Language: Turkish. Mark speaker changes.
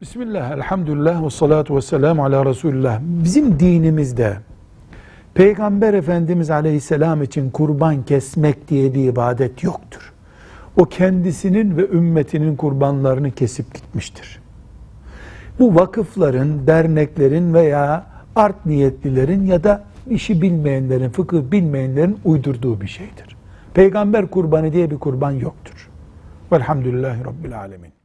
Speaker 1: Bismillah, elhamdülillah ve salatu ve selamu ala Resulullah. Bizim dinimizde Peygamber Efendimiz Aleyhisselam için kurban kesmek diye bir ibadet yoktur. O kendisinin ve ümmetinin kurbanlarını kesip gitmiştir. Bu vakıfların, derneklerin veya art niyetlilerin ya da işi bilmeyenlerin, fıkıh bilmeyenlerin uydurduğu bir şeydir. Peygamber kurbanı diye bir kurban yoktur. Velhamdülillahi Rabbil Alemin.